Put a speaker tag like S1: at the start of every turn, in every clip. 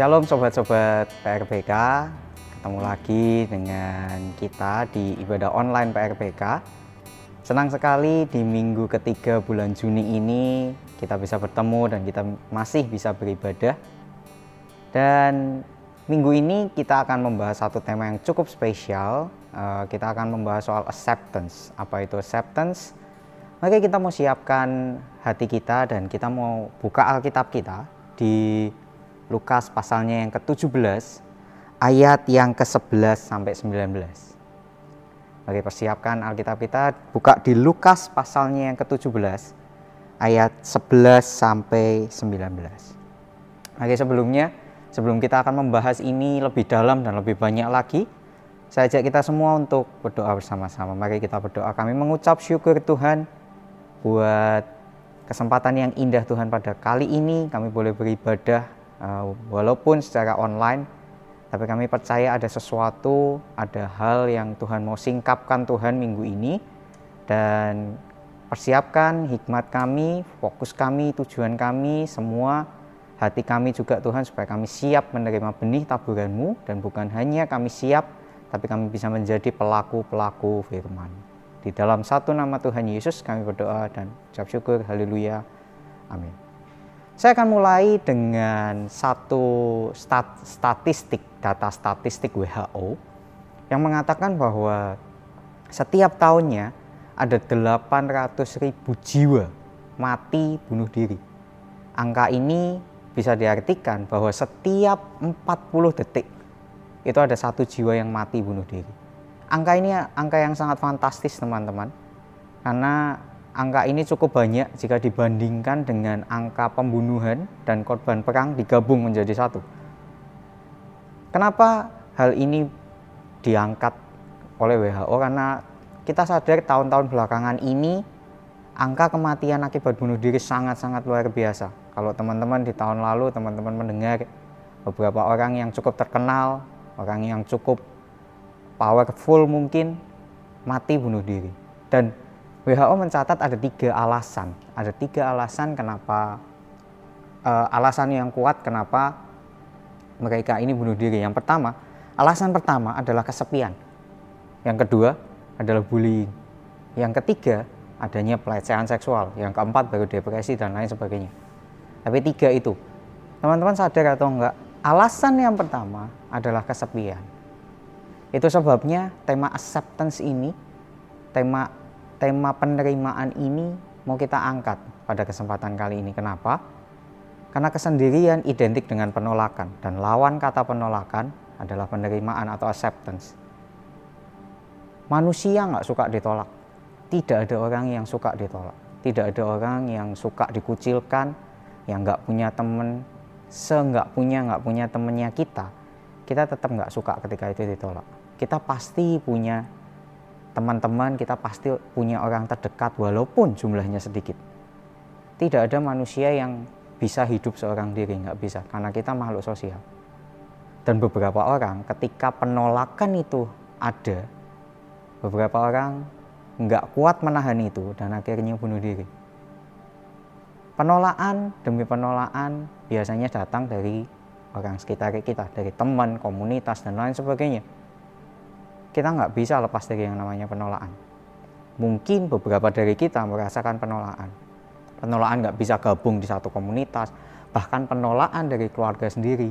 S1: Shalom sobat-sobat PRPK, ketemu lagi dengan kita di ibadah online PRPK. Senang sekali di minggu ketiga bulan Juni ini kita bisa bertemu dan kita masih bisa beribadah. Dan minggu ini kita akan membahas satu tema yang cukup spesial. Eh, kita akan membahas soal acceptance. Apa itu acceptance? Mari kita mau siapkan hati kita dan kita mau buka Alkitab kita di Lukas pasalnya yang ke-17 ayat yang ke-11 sampai 19. Mari persiapkan Alkitab kita buka di Lukas pasalnya yang ke-17 ayat 11 sampai 19. Mari sebelumnya sebelum kita akan membahas ini lebih dalam dan lebih banyak lagi, saya ajak kita semua untuk berdoa bersama-sama. Mari kita berdoa. Kami mengucap syukur Tuhan buat kesempatan yang indah Tuhan pada kali ini kami boleh beribadah uh, walaupun secara online tapi kami percaya ada sesuatu ada hal yang Tuhan mau singkapkan Tuhan minggu ini dan persiapkan hikmat kami fokus kami tujuan kami semua hati kami juga Tuhan supaya kami siap menerima benih taburanmu dan bukan hanya kami siap tapi kami bisa menjadi pelaku-pelaku firman di dalam satu nama Tuhan Yesus kami berdoa dan ucap syukur. Haleluya. Amin. Saya akan mulai dengan satu stat statistik, data statistik WHO yang mengatakan bahwa setiap tahunnya ada 800 ribu jiwa mati bunuh diri. Angka ini bisa diartikan bahwa setiap 40 detik itu ada satu jiwa yang mati bunuh diri angka ini angka yang sangat fantastis teman-teman karena angka ini cukup banyak jika dibandingkan dengan angka pembunuhan dan korban perang digabung menjadi satu. Kenapa hal ini diangkat oleh WHO? Karena kita sadar tahun-tahun belakangan ini angka kematian akibat bunuh diri sangat-sangat luar biasa. Kalau teman-teman di tahun lalu teman-teman mendengar beberapa orang yang cukup terkenal, orang yang cukup powerful mungkin mati bunuh diri. Dan WHO mencatat ada tiga alasan, ada tiga alasan kenapa uh, alasan yang kuat kenapa mereka ini bunuh diri. Yang pertama, alasan pertama adalah kesepian. Yang kedua adalah bullying. Yang ketiga adanya pelecehan seksual. Yang keempat baru depresi dan lain sebagainya. Tapi tiga itu, teman-teman sadar atau enggak? Alasan yang pertama adalah kesepian. Itu sebabnya tema acceptance ini, tema tema penerimaan ini mau kita angkat pada kesempatan kali ini. Kenapa? Karena kesendirian identik dengan penolakan dan lawan kata penolakan adalah penerimaan atau acceptance. Manusia nggak suka ditolak. Tidak ada orang yang suka ditolak. Tidak ada orang yang suka dikucilkan, yang nggak punya temen, seenggak punya nggak punya temennya kita, kita tetap nggak suka ketika itu ditolak kita pasti punya teman-teman, kita pasti punya orang terdekat walaupun jumlahnya sedikit. Tidak ada manusia yang bisa hidup seorang diri, nggak bisa, karena kita makhluk sosial. Dan beberapa orang ketika penolakan itu ada, beberapa orang nggak kuat menahan itu dan akhirnya bunuh diri. Penolakan demi penolakan biasanya datang dari orang sekitar kita, dari teman, komunitas, dan lain sebagainya kita nggak bisa lepas dari yang namanya penolakan. Mungkin beberapa dari kita merasakan penolakan. Penolakan nggak bisa gabung di satu komunitas, bahkan penolakan dari keluarga sendiri,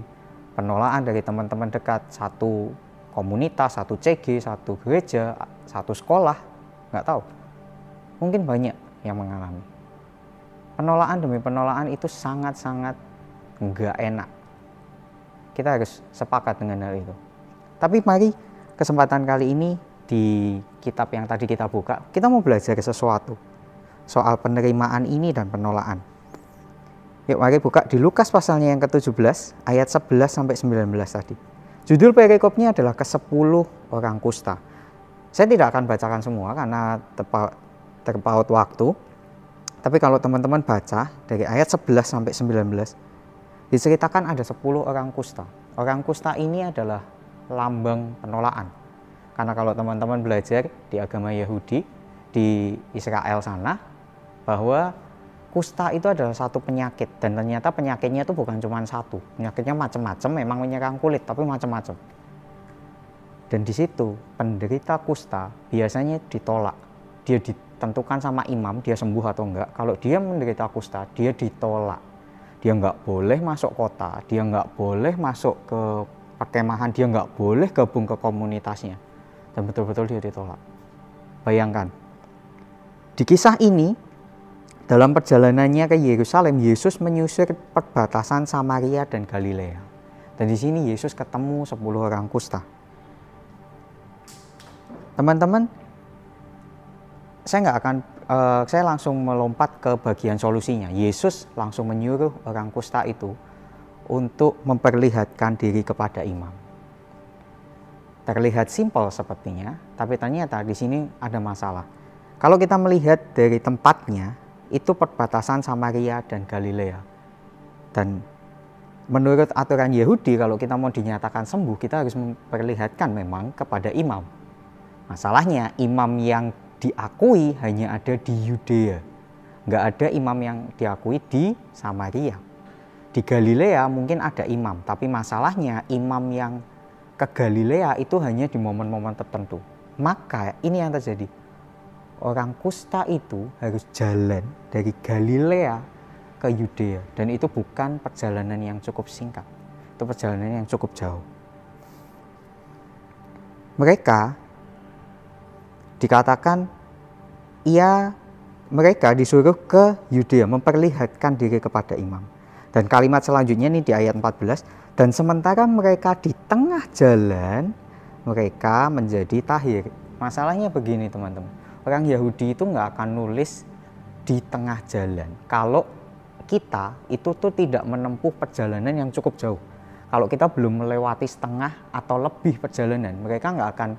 S1: penolakan dari teman-teman dekat, satu komunitas, satu CG, satu gereja, satu sekolah, nggak tahu. Mungkin banyak yang mengalami. Penolakan demi penolakan itu sangat-sangat nggak enak. Kita harus sepakat dengan hal itu. Tapi mari kesempatan kali ini di kitab yang tadi kita buka, kita mau belajar sesuatu soal penerimaan ini dan penolakan. Yuk mari buka di Lukas pasalnya yang ke-17 ayat 11 sampai 19 tadi. Judul perikopnya adalah ke-10 orang kusta. Saya tidak akan bacakan semua karena terpaut waktu. Tapi kalau teman-teman baca dari ayat 11 sampai 19 diceritakan ada 10 orang kusta. Orang kusta ini adalah lambang penolakan. Karena kalau teman-teman belajar di agama Yahudi di Israel sana bahwa kusta itu adalah satu penyakit dan ternyata penyakitnya itu bukan cuma satu. Penyakitnya macam-macam memang menyerang kulit tapi macam-macam dan di situ penderita kusta biasanya ditolak. Dia ditentukan sama imam dia sembuh atau enggak. Kalau dia menderita kusta dia ditolak. Dia nggak boleh masuk kota dia nggak boleh masuk ke perkemahan dia nggak boleh gabung ke komunitasnya dan betul-betul dia ditolak bayangkan di kisah ini dalam perjalanannya ke Yerusalem, Yesus menyusur perbatasan Samaria dan Galilea. Dan di sini Yesus ketemu 10 orang kusta. Teman-teman, saya nggak akan, uh, saya langsung melompat ke bagian solusinya. Yesus langsung menyuruh orang kusta itu untuk memperlihatkan diri kepada imam. Terlihat simpel sepertinya, tapi ternyata di sini ada masalah. Kalau kita melihat dari tempatnya, itu perbatasan Samaria dan Galilea. Dan menurut aturan Yahudi kalau kita mau dinyatakan sembuh kita harus memperlihatkan memang kepada imam. Masalahnya imam yang diakui hanya ada di Yudea. Nggak ada imam yang diakui di Samaria. Di Galilea mungkin ada imam, tapi masalahnya imam yang ke Galilea itu hanya di momen-momen tertentu. Maka ini yang terjadi. Orang kusta itu harus jalan dari Galilea ke Yudea. Dan itu bukan perjalanan yang cukup singkat. Itu perjalanan yang cukup jauh. Mereka dikatakan ia mereka disuruh ke Yudea memperlihatkan diri kepada imam dan kalimat selanjutnya ini di ayat 14 dan sementara mereka di tengah jalan mereka menjadi tahir masalahnya begini teman-teman orang Yahudi itu nggak akan nulis di tengah jalan. Kalau kita itu tuh tidak menempuh perjalanan yang cukup jauh. Kalau kita belum melewati setengah atau lebih perjalanan, mereka nggak akan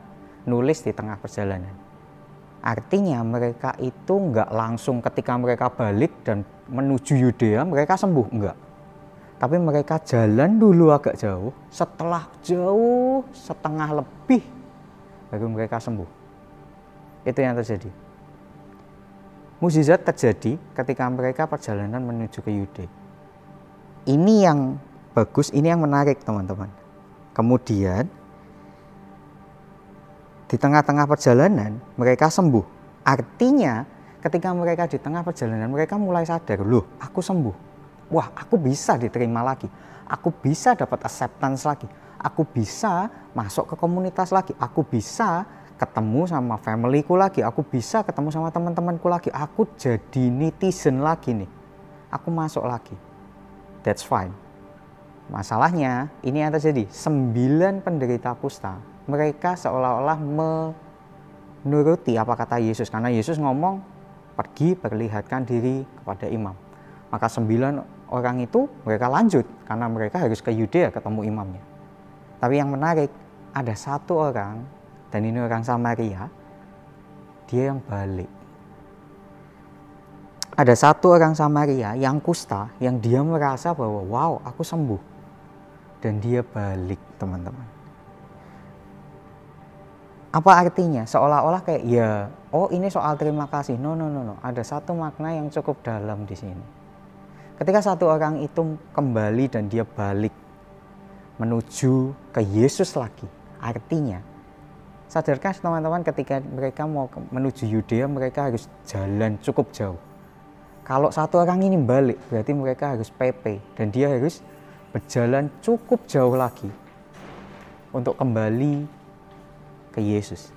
S1: nulis di tengah perjalanan. Artinya mereka itu nggak langsung ketika mereka balik dan menuju Yudea mereka sembuh, enggak. Tapi mereka jalan dulu agak jauh, setelah jauh setengah lebih baru mereka sembuh. Itu yang terjadi. Mukjizat terjadi ketika mereka perjalanan menuju ke Yude. Ini yang bagus, ini yang menarik teman-teman. Kemudian di tengah-tengah perjalanan mereka sembuh. Artinya ketika mereka di tengah perjalanan mereka mulai sadar, loh aku sembuh. Wah aku bisa diterima lagi. Aku bisa dapat acceptance lagi. Aku bisa masuk ke komunitas lagi. Aku bisa ketemu sama familyku lagi, aku bisa ketemu sama teman-temanku lagi, aku jadi netizen lagi nih. Aku masuk lagi. That's fine. Masalahnya ini yang terjadi, sembilan penderita kusta, mereka seolah-olah menuruti apa kata Yesus karena Yesus ngomong pergi perlihatkan diri kepada imam. Maka sembilan orang itu mereka lanjut karena mereka harus ke Yudea ketemu imamnya. Tapi yang menarik ada satu orang dan ini orang Samaria, dia yang balik. Ada satu orang Samaria yang kusta, yang dia merasa bahwa wow aku sembuh. Dan dia balik teman-teman. Apa artinya? Seolah-olah kayak ya, oh ini soal terima kasih. No, no, no, no. Ada satu makna yang cukup dalam di sini. Ketika satu orang itu kembali dan dia balik menuju ke Yesus lagi, artinya Sadarkah teman-teman ketika mereka mau menuju Yudea mereka harus jalan cukup jauh. Kalau satu orang ini balik berarti mereka harus PP dan dia harus berjalan cukup jauh lagi untuk kembali ke Yesus.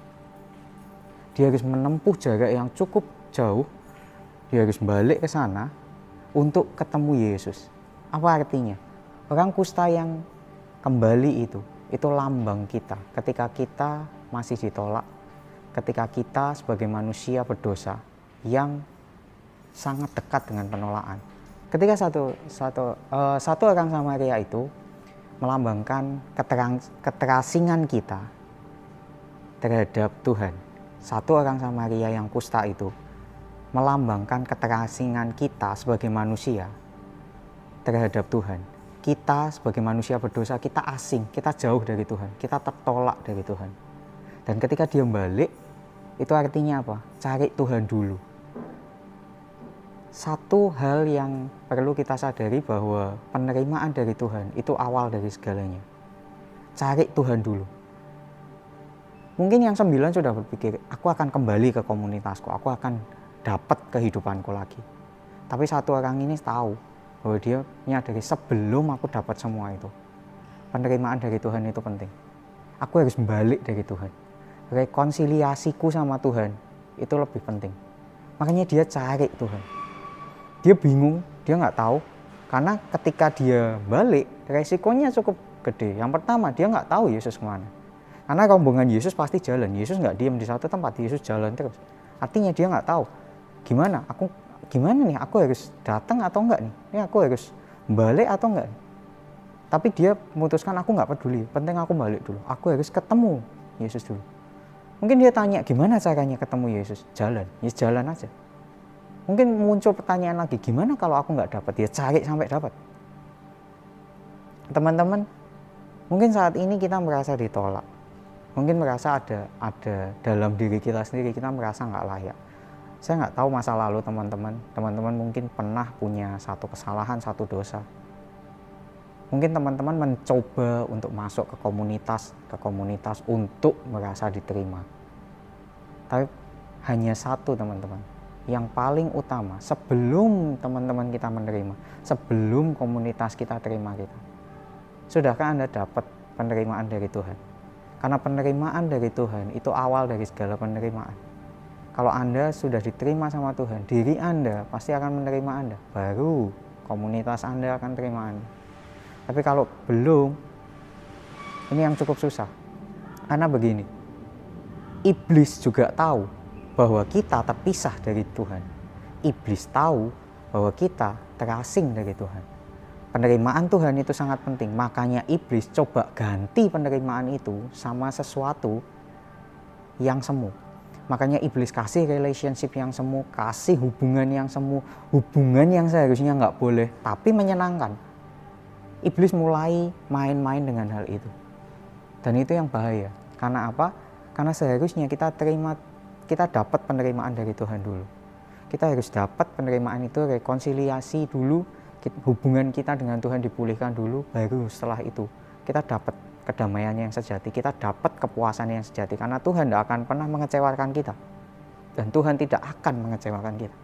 S1: Dia harus menempuh jarak yang cukup jauh. Dia harus balik ke sana untuk ketemu Yesus. Apa artinya? Orang kusta yang kembali itu, itu lambang kita. Ketika kita masih ditolak ketika kita sebagai manusia berdosa yang sangat dekat dengan penolakan. Ketika satu satu uh, satu orang Samaria itu melambangkan keterang, keterasingan kita terhadap Tuhan. Satu orang Samaria yang kusta itu melambangkan keterasingan kita sebagai manusia terhadap Tuhan. Kita sebagai manusia berdosa, kita asing, kita jauh dari Tuhan, kita tertolak dari Tuhan. Dan ketika dia balik, itu artinya apa? Cari Tuhan dulu. satu hal yang perlu kita sadari bahwa penerimaan dari Tuhan itu awal dari segalanya. Cari Tuhan dulu. Mungkin yang sembilan sudah berpikir, aku akan kembali ke komunitasku, aku akan dapat kehidupanku lagi. Tapi satu orang ini tahu bahwa dia menyadari sebelum aku dapat semua itu. Penerimaan dari Tuhan itu penting. Aku harus balik dari Tuhan. Rekonsiliasiku sama Tuhan itu lebih penting. Makanya dia cari Tuhan dia bingung dia nggak tahu karena ketika dia balik resikonya cukup gede yang pertama dia nggak tahu Yesus ke mana karena rombongan Yesus pasti jalan. Yesus nggak diam di satu tempat Yesus jalan terus. Artinya dia nggak tahu gimana? Aku gimana nih? Aku harus datang atau enggak nih? Ini aku harus balik atau enggak tapi dia memutuskan aku nggak peduli. Penting aku balik dulu. Aku harus ketemu Yesus dulu. Mungkin dia tanya gimana caranya ketemu Yesus? Jalan. Ya jalan aja. Mungkin muncul pertanyaan lagi, gimana kalau aku nggak dapat? Ya cari sampai dapat. Teman-teman, mungkin saat ini kita merasa ditolak. Mungkin merasa ada ada dalam diri kita sendiri kita merasa nggak layak. Saya nggak tahu masa lalu teman-teman. Teman-teman mungkin pernah punya satu kesalahan, satu dosa. Mungkin teman-teman mencoba untuk masuk ke komunitas, ke komunitas untuk merasa diterima. Tapi hanya satu teman-teman, yang paling utama sebelum teman-teman kita menerima, sebelum komunitas kita terima kita. Sudahkah Anda dapat penerimaan dari Tuhan? Karena penerimaan dari Tuhan itu awal dari segala penerimaan. Kalau Anda sudah diterima sama Tuhan, diri Anda pasti akan menerima Anda. Baru komunitas Anda akan terima Anda. Tapi kalau belum, ini yang cukup susah. Karena begini, iblis juga tahu bahwa kita terpisah dari Tuhan. Iblis tahu bahwa kita terasing dari Tuhan. Penerimaan Tuhan itu sangat penting, makanya iblis coba ganti penerimaan itu sama sesuatu yang semu. Makanya iblis kasih relationship yang semu, kasih hubungan yang semu, hubungan yang seharusnya nggak boleh, tapi menyenangkan. Iblis mulai main-main dengan hal itu. Dan itu yang bahaya. Karena apa? Karena seharusnya kita terima kita dapat penerimaan dari Tuhan dulu. Kita harus dapat penerimaan itu rekonsiliasi dulu, hubungan kita dengan Tuhan dipulihkan dulu, baru setelah itu kita dapat kedamaian yang sejati, kita dapat kepuasan yang sejati karena Tuhan tidak akan pernah mengecewakan kita dan Tuhan tidak akan mengecewakan kita.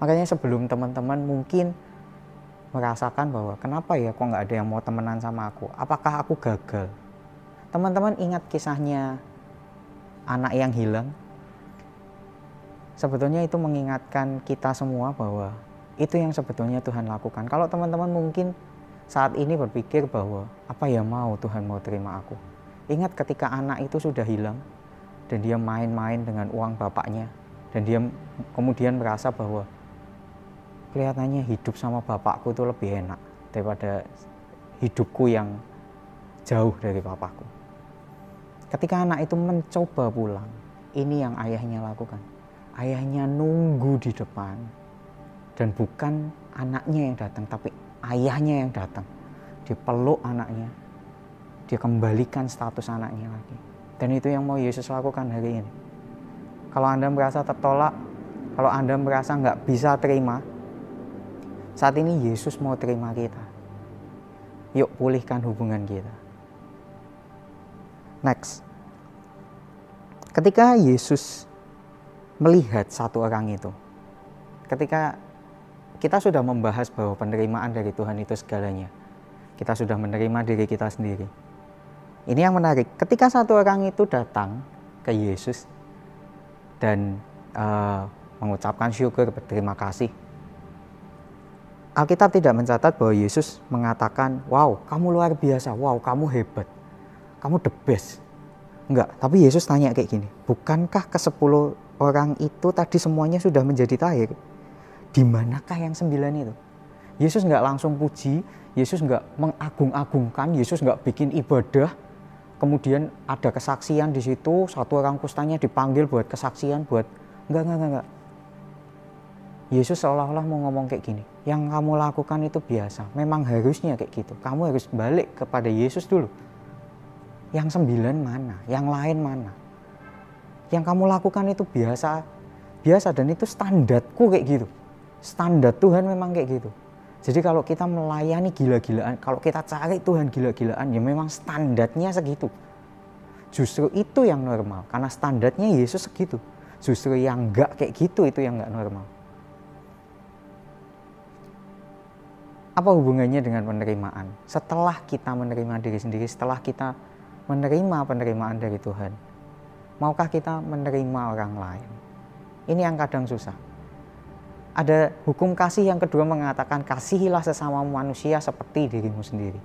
S1: Makanya sebelum teman-teman mungkin merasakan bahwa kenapa ya kok nggak ada yang mau temenan sama aku, apakah aku gagal? Teman-teman ingat kisahnya anak yang hilang sebetulnya itu mengingatkan kita semua bahwa itu yang sebetulnya Tuhan lakukan. Kalau teman-teman mungkin saat ini berpikir bahwa apa ya mau Tuhan mau terima aku. Ingat ketika anak itu sudah hilang dan dia main-main dengan uang bapaknya dan dia kemudian merasa bahwa kelihatannya hidup sama bapakku itu lebih enak daripada hidupku yang jauh dari bapakku. Ketika anak itu mencoba pulang, ini yang ayahnya lakukan. Ayahnya nunggu di depan dan bukan anaknya yang datang, tapi ayahnya yang datang. Dia peluk anaknya, dia kembalikan status anaknya lagi. Dan itu yang mau Yesus lakukan hari ini. Kalau Anda merasa tertolak, kalau Anda merasa nggak bisa terima, saat ini Yesus mau terima kita. Yuk pulihkan hubungan kita. Next. Ketika Yesus melihat satu orang itu, ketika kita sudah membahas bahwa penerimaan dari Tuhan itu segalanya, kita sudah menerima diri kita sendiri. Ini yang menarik. Ketika satu orang itu datang ke Yesus dan uh, mengucapkan syukur berterima kasih, Alkitab tidak mencatat bahwa Yesus mengatakan, "Wow, kamu luar biasa. Wow, kamu hebat." kamu the best. Enggak, tapi Yesus tanya kayak gini, bukankah ke sepuluh orang itu tadi semuanya sudah menjadi tahir? Di manakah yang sembilan itu? Yesus nggak langsung puji, Yesus nggak mengagung-agungkan, Yesus nggak bikin ibadah, kemudian ada kesaksian di situ, satu orang kustanya dipanggil buat kesaksian, buat enggak, enggak, enggak. Yesus seolah-olah mau ngomong kayak gini, yang kamu lakukan itu biasa, memang harusnya kayak gitu. Kamu harus balik kepada Yesus dulu yang sembilan mana? Yang lain mana? Yang kamu lakukan itu biasa, biasa dan itu standarku kayak gitu standar Tuhan memang kayak gitu. Jadi kalau kita melayani gila-gilaan kalau kita cari Tuhan gila-gilaan ya memang standarnya segitu. Justru itu yang normal karena standarnya Yesus segitu. Justru yang enggak kayak gitu itu yang enggak normal. Apa hubungannya dengan penerimaan? Setelah kita menerima diri sendiri setelah kita menerima penerimaan dari Tuhan maukah kita menerima orang lain? Ini yang kadang susah. Ada hukum kasih yang kedua mengatakan kasihilah sesama manusia seperti dirimu sendiri.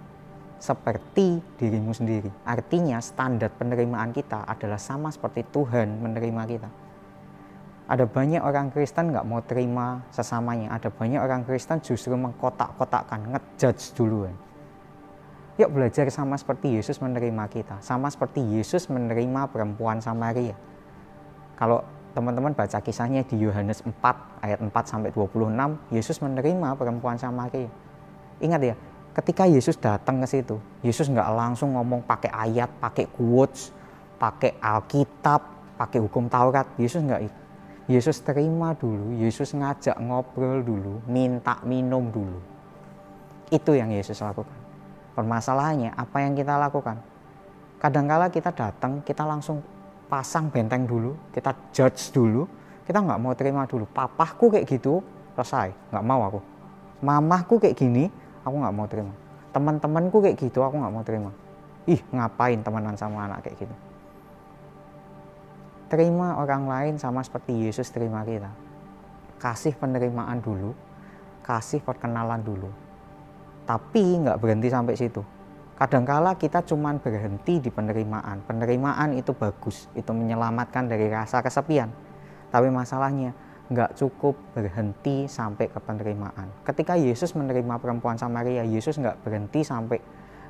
S1: Seperti dirimu sendiri. Artinya standar penerimaan kita adalah sama seperti Tuhan menerima kita. Ada banyak orang Kristen nggak mau terima sesamanya. Ada banyak orang Kristen justru mengkotak-kotakkan, ngejudge duluan. Yuk belajar sama seperti Yesus menerima kita. Sama seperti Yesus menerima perempuan Samaria. Kalau teman-teman baca kisahnya di Yohanes 4 ayat 4 sampai 26, Yesus menerima perempuan Samaria. Ingat ya, ketika Yesus datang ke situ, Yesus nggak langsung ngomong pakai ayat, pakai quotes, pakai Alkitab, pakai hukum Taurat. Yesus nggak itu. Yesus terima dulu, Yesus ngajak ngobrol dulu, minta minum dulu. Itu yang Yesus lakukan. Permasalahannya, apa yang kita lakukan? Kadangkala kita datang, kita langsung pasang benteng dulu, kita judge dulu, kita nggak mau terima dulu. Papahku kayak gitu, selesai, nggak mau aku. Mamahku kayak gini, aku nggak mau terima. Teman-temanku kayak gitu, aku nggak mau terima. Ih, ngapain temenan sama anak kayak gitu? Terima orang lain sama seperti Yesus terima kita. Kasih penerimaan dulu, kasih perkenalan dulu. Tapi nggak berhenti sampai situ Kadangkala kita cuma berhenti di penerimaan. Penerimaan itu bagus, itu menyelamatkan dari rasa kesepian. Tapi masalahnya nggak cukup berhenti sampai ke penerimaan. Ketika Yesus menerima perempuan Samaria, Yesus nggak berhenti sampai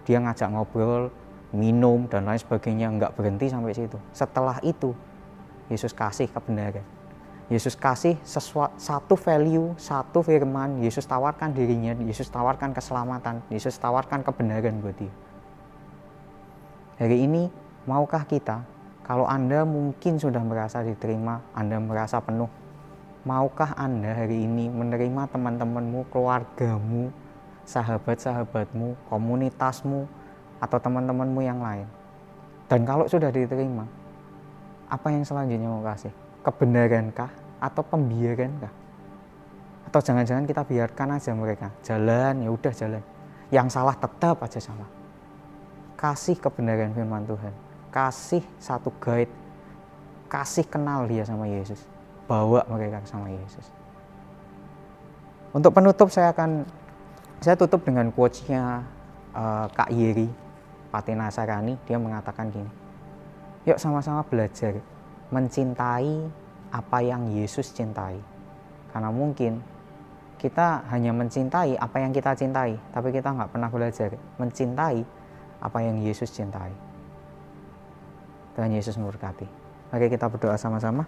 S1: dia ngajak ngobrol, minum dan lain sebagainya, nggak berhenti sampai situ. Setelah itu, Yesus kasih kebenaran. Yesus kasih sesuatu satu value, satu firman, Yesus tawarkan dirinya, Yesus tawarkan keselamatan, Yesus tawarkan kebenaran buat dia. Hari ini, maukah kita, kalau Anda mungkin sudah merasa diterima, Anda merasa penuh, maukah Anda hari ini menerima teman-temanmu, keluargamu, sahabat-sahabatmu, komunitasmu, atau teman-temanmu yang lain? Dan kalau sudah diterima, apa yang selanjutnya mau kasih? Kebenarankah atau pembiarankah? Atau jangan-jangan kita biarkan aja mereka jalan ya udah jalan. Yang salah tetap aja salah. Kasih kebenaran firman Tuhan. Kasih satu guide. Kasih kenal dia sama Yesus. Bawa mereka sama Yesus. Untuk penutup saya akan saya tutup dengan quotes-nya uh, Kak Yeri Patina Sarani. Dia mengatakan gini. Yuk sama-sama belajar mencintai apa yang Yesus cintai. Karena mungkin kita hanya mencintai apa yang kita cintai, tapi kita nggak pernah belajar mencintai apa yang Yesus cintai. Tuhan Yesus memberkati. Mari kita berdoa sama-sama.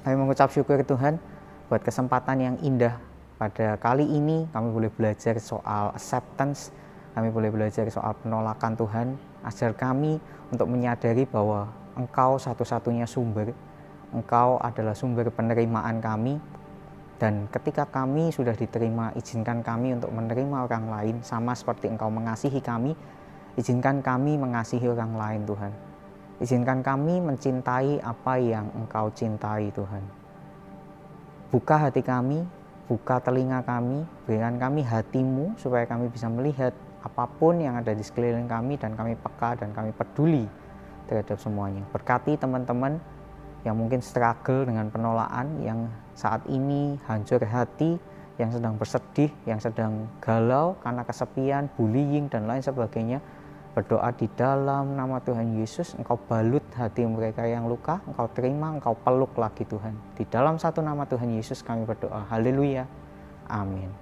S1: Kami mengucap syukur Tuhan buat kesempatan yang indah pada kali ini kami boleh belajar soal acceptance, kami boleh belajar soal penolakan Tuhan, ajar kami untuk menyadari bahwa Engkau satu-satunya sumber, Engkau adalah sumber penerimaan kami, dan ketika kami sudah diterima, izinkan kami untuk menerima orang lain, sama seperti Engkau mengasihi kami, izinkan kami mengasihi orang lain, Tuhan. Izinkan kami mencintai apa yang Engkau cintai, Tuhan. Buka hati kami, buka telinga kami, berikan kami hatimu supaya kami bisa melihat apa pun yang ada di sekeliling kami dan kami peka dan kami peduli terhadap semuanya. Berkati teman-teman yang mungkin struggle dengan penolakan, yang saat ini hancur hati, yang sedang bersedih, yang sedang galau karena kesepian, bullying, dan lain sebagainya. Berdoa di dalam nama Tuhan Yesus, Engkau balut hati mereka yang luka, Engkau terima, Engkau peluk lagi Tuhan. Di dalam satu nama Tuhan Yesus kami berdoa. Haleluya. Amin.